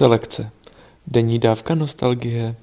Selekce. Denní dávka nostalgie.